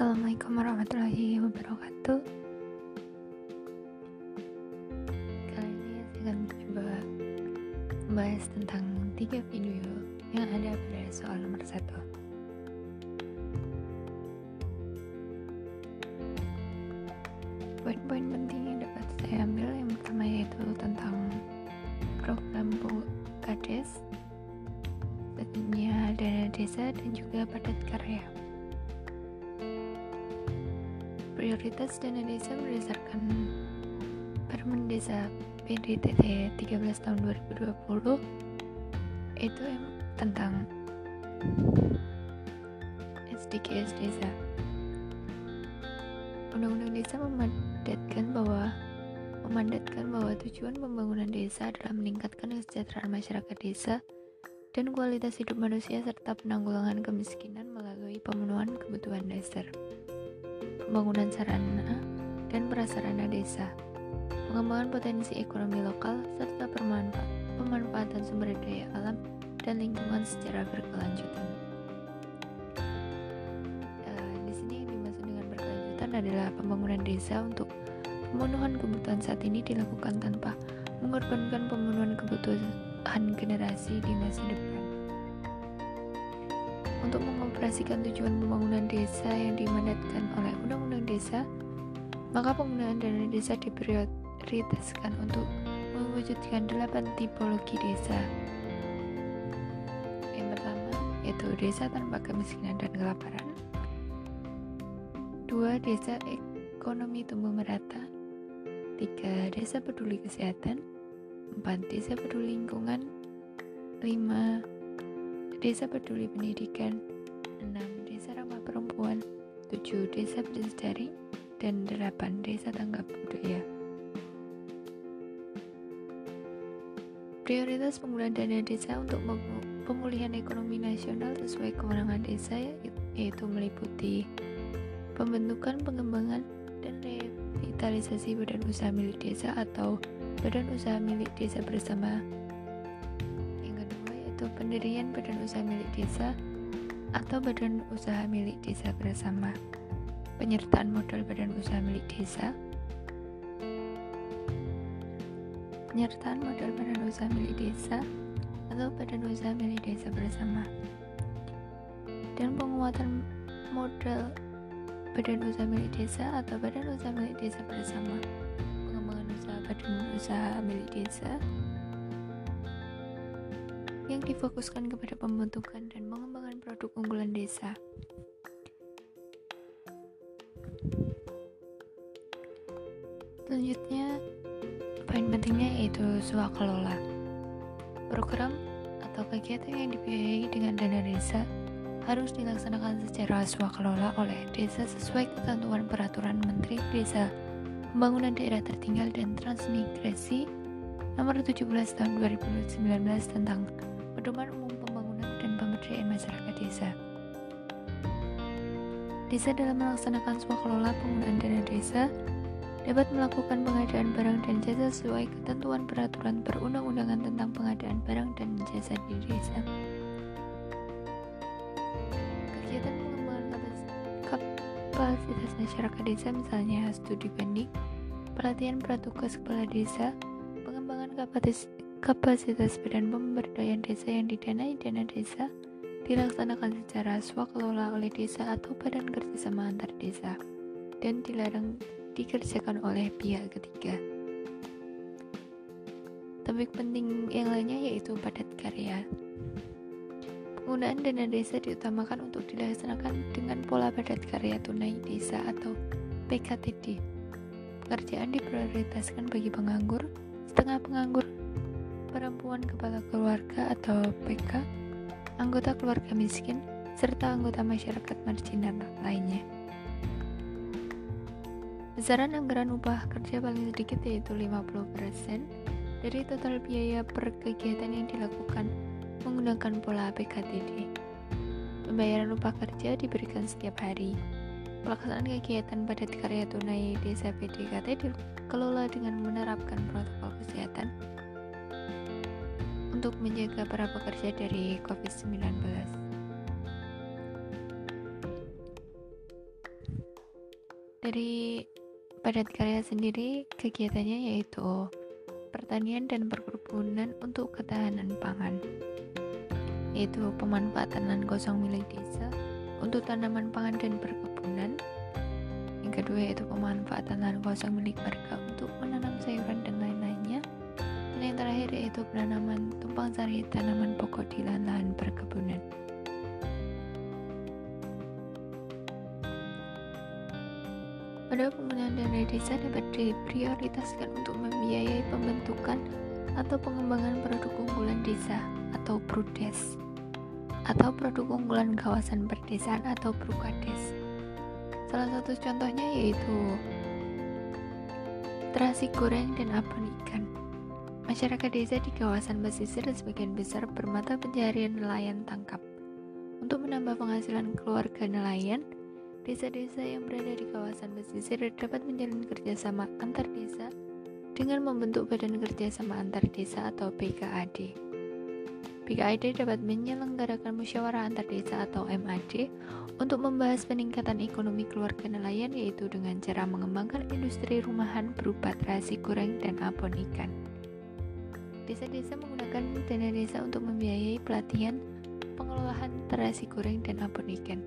Assalamualaikum warahmatullahi wabarakatuh. Kali ini saya akan mencoba membahas tentang tiga video yang ada pada soal nomor satu. Poin-poin penting yang dapat saya ambil yang pertama yaitu tentang program Bu Kades, selanjutnya dana desa dan juga padat karya. Prioritas dana desa berdasarkan Permen Desa PDTT 13 tahun 2020 itu tentang SDGs desa. Undang-undang desa memandatkan bahwa memandatkan bahwa tujuan pembangunan desa adalah meningkatkan kesejahteraan masyarakat desa dan kualitas hidup manusia serta penanggulangan kemiskinan melalui pemenuhan kebutuhan dasar pembangunan sarana dan prasarana desa, pengembangan potensi ekonomi lokal, serta pemanfaatan sumber daya alam dan lingkungan secara berkelanjutan. Uh, di sini yang dimaksud dengan berkelanjutan adalah pembangunan desa untuk pemenuhan kebutuhan saat ini dilakukan tanpa mengorbankan pemenuhan kebutuhan generasi di masa depan mengoperasikan tujuan pembangunan desa yang dimandatkan oleh Undang-Undang Desa, maka penggunaan dana desa diprioritaskan untuk mewujudkan delapan tipologi desa. Yang pertama yaitu desa tanpa kemiskinan dan kelaparan. Dua, desa ekonomi tumbuh merata. Tiga, desa peduli kesehatan. Empat, desa peduli lingkungan. Lima, Desa Peduli Pendidikan 6. Desa Ramah Perempuan 7. Desa Berdesari dan 8. Desa Tanggap Budaya Prioritas penggunaan dana desa untuk pemulihan ekonomi nasional sesuai kewenangan desa yaitu meliputi pembentukan, pengembangan, dan revitalisasi badan usaha milik desa atau badan usaha milik desa bersama yaitu pendirian badan usaha milik desa atau badan usaha milik desa bersama, penyertaan modal badan usaha milik desa, penyertaan modal badan usaha milik desa atau badan usaha milik desa bersama, dan penguatan modal badan usaha milik desa atau badan usaha milik desa bersama, pengembangan usaha badan usaha milik desa, yang difokuskan kepada pembentukan dan pengembangan produk unggulan desa. Selanjutnya, poin pentingnya yaitu swakelola. Program atau kegiatan yang dibiayai dengan dana desa harus dilaksanakan secara swakelola oleh desa sesuai ketentuan peraturan Menteri Desa Pembangunan Daerah Tertinggal dan Transmigrasi nomor 17 tahun 2019 tentang pedoman umum pemberdayaan masyarakat desa. Desa dalam melaksanakan swakelola penggunaan dana desa dapat melakukan pengadaan barang dan jasa sesuai ketentuan peraturan perundang-undangan tentang pengadaan barang dan jasa di desa. Kegiatan pengembangan kapasitas masyarakat desa misalnya studi banding, pelatihan pratugas kepala desa, pengembangan Kapasitas badan pemberdayaan desa yang didanai dana desa dilaksanakan secara swakelola oleh desa atau badan kerjasama antar desa dan dilarang dikerjakan oleh pihak ketiga. Topik penting yang lainnya yaitu padat karya. Penggunaan dana desa diutamakan untuk dilaksanakan dengan pola padat karya tunai desa atau PKTD. Pekerjaan diprioritaskan bagi penganggur, setengah penganggur, perempuan kepala keluarga atau PK, anggota keluarga miskin, serta anggota masyarakat marginal lainnya. Besaran anggaran upah kerja paling sedikit yaitu 50% dari total biaya per kegiatan yang dilakukan menggunakan pola PKTD. Pembayaran upah kerja diberikan setiap hari. Pelaksanaan kegiatan padat karya tunai desa PDKT dikelola dengan menerapkan protokol kesehatan untuk menjaga para pekerja dari COVID-19. Dari padat karya sendiri, kegiatannya yaitu pertanian dan perkebunan untuk ketahanan pangan, yaitu pemanfaatan lahan kosong milik desa untuk tanaman pangan dan perkebunan. Yang kedua yaitu pemanfaatan lahan kosong milik warga untuk menanam sayuran dan. Dan yang terakhir yaitu penanaman tumpang sari tanaman pokok di lahan-lahan perkebunan. Pada penggunaan dana desa dapat diprioritaskan untuk membiayai pembentukan atau pengembangan produk unggulan desa atau PRUDES atau produk unggulan kawasan perdesaan atau PRUKADES. Salah satu contohnya yaitu terasi goreng dan abon ikan. Masyarakat desa di kawasan pesisir sebagian besar bermata pencarian nelayan tangkap. Untuk menambah penghasilan keluarga nelayan, Desa-desa yang berada di kawasan pesisir dapat menjalin kerjasama antar desa dengan membentuk Badan Kerjasama Antar Desa atau BKAD. BKAD dapat menyelenggarakan musyawarah antar desa atau MAD untuk membahas peningkatan ekonomi keluarga nelayan yaitu dengan cara mengembangkan industri rumahan berupa terasi goreng dan abon ikan. Desa-desa menggunakan dana desa untuk membiayai pelatihan pengelolaan terasi goreng dan abon ikan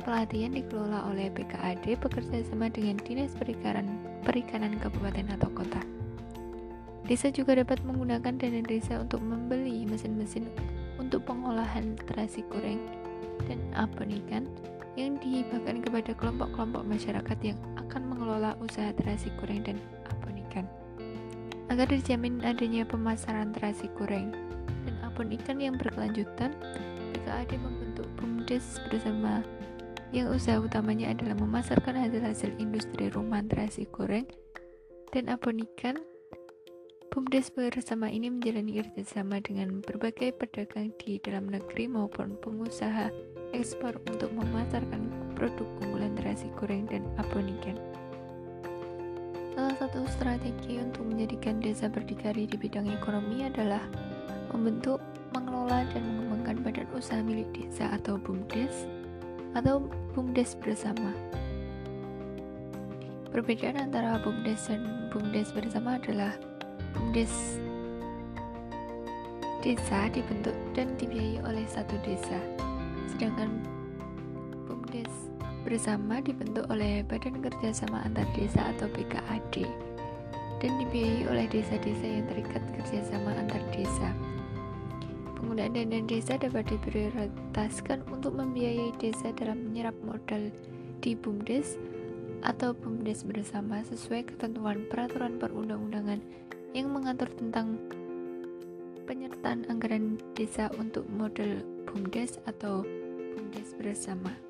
pelatihan dikelola oleh BKAD bekerja sama dengan Dinas Perikanan, Perikanan Kabupaten atau Kota. Desa juga dapat menggunakan dana desa untuk membeli mesin-mesin untuk pengolahan terasi goreng dan abon ikan yang dihibahkan kepada kelompok-kelompok masyarakat yang akan mengelola usaha terasi goreng dan. Agar dijamin adanya pemasaran terasi goreng dan abon ikan yang berkelanjutan, BKAD membentuk BUMDes bersama yang usaha utamanya adalah memasarkan hasil-hasil industri rumah terasi goreng dan abon ikan. BUMDes bersama ini menjalani kerjasama dengan berbagai pedagang di dalam negeri maupun pengusaha ekspor untuk memasarkan produk unggulan terasi goreng dan abon ikan. Satu strategi untuk menjadikan desa berdikari di bidang ekonomi adalah membentuk, mengelola, dan mengembangkan badan usaha milik desa atau BUMDes atau BUMDes bersama. Perbedaan antara BUMDes dan BUMDes bersama adalah BUMDes desa dibentuk dan dibiayai oleh satu desa, sedangkan bersama dibentuk oleh Badan Kerjasama Antar Desa atau BKAD dan dibiayai oleh desa-desa yang terikat kerjasama antar desa. Penggunaan dana desa dapat diprioritaskan untuk membiayai desa dalam menyerap modal di BUMDes atau BUMDes bersama sesuai ketentuan peraturan perundang-undangan yang mengatur tentang penyertaan anggaran desa untuk model BUMDes atau BUMDes bersama.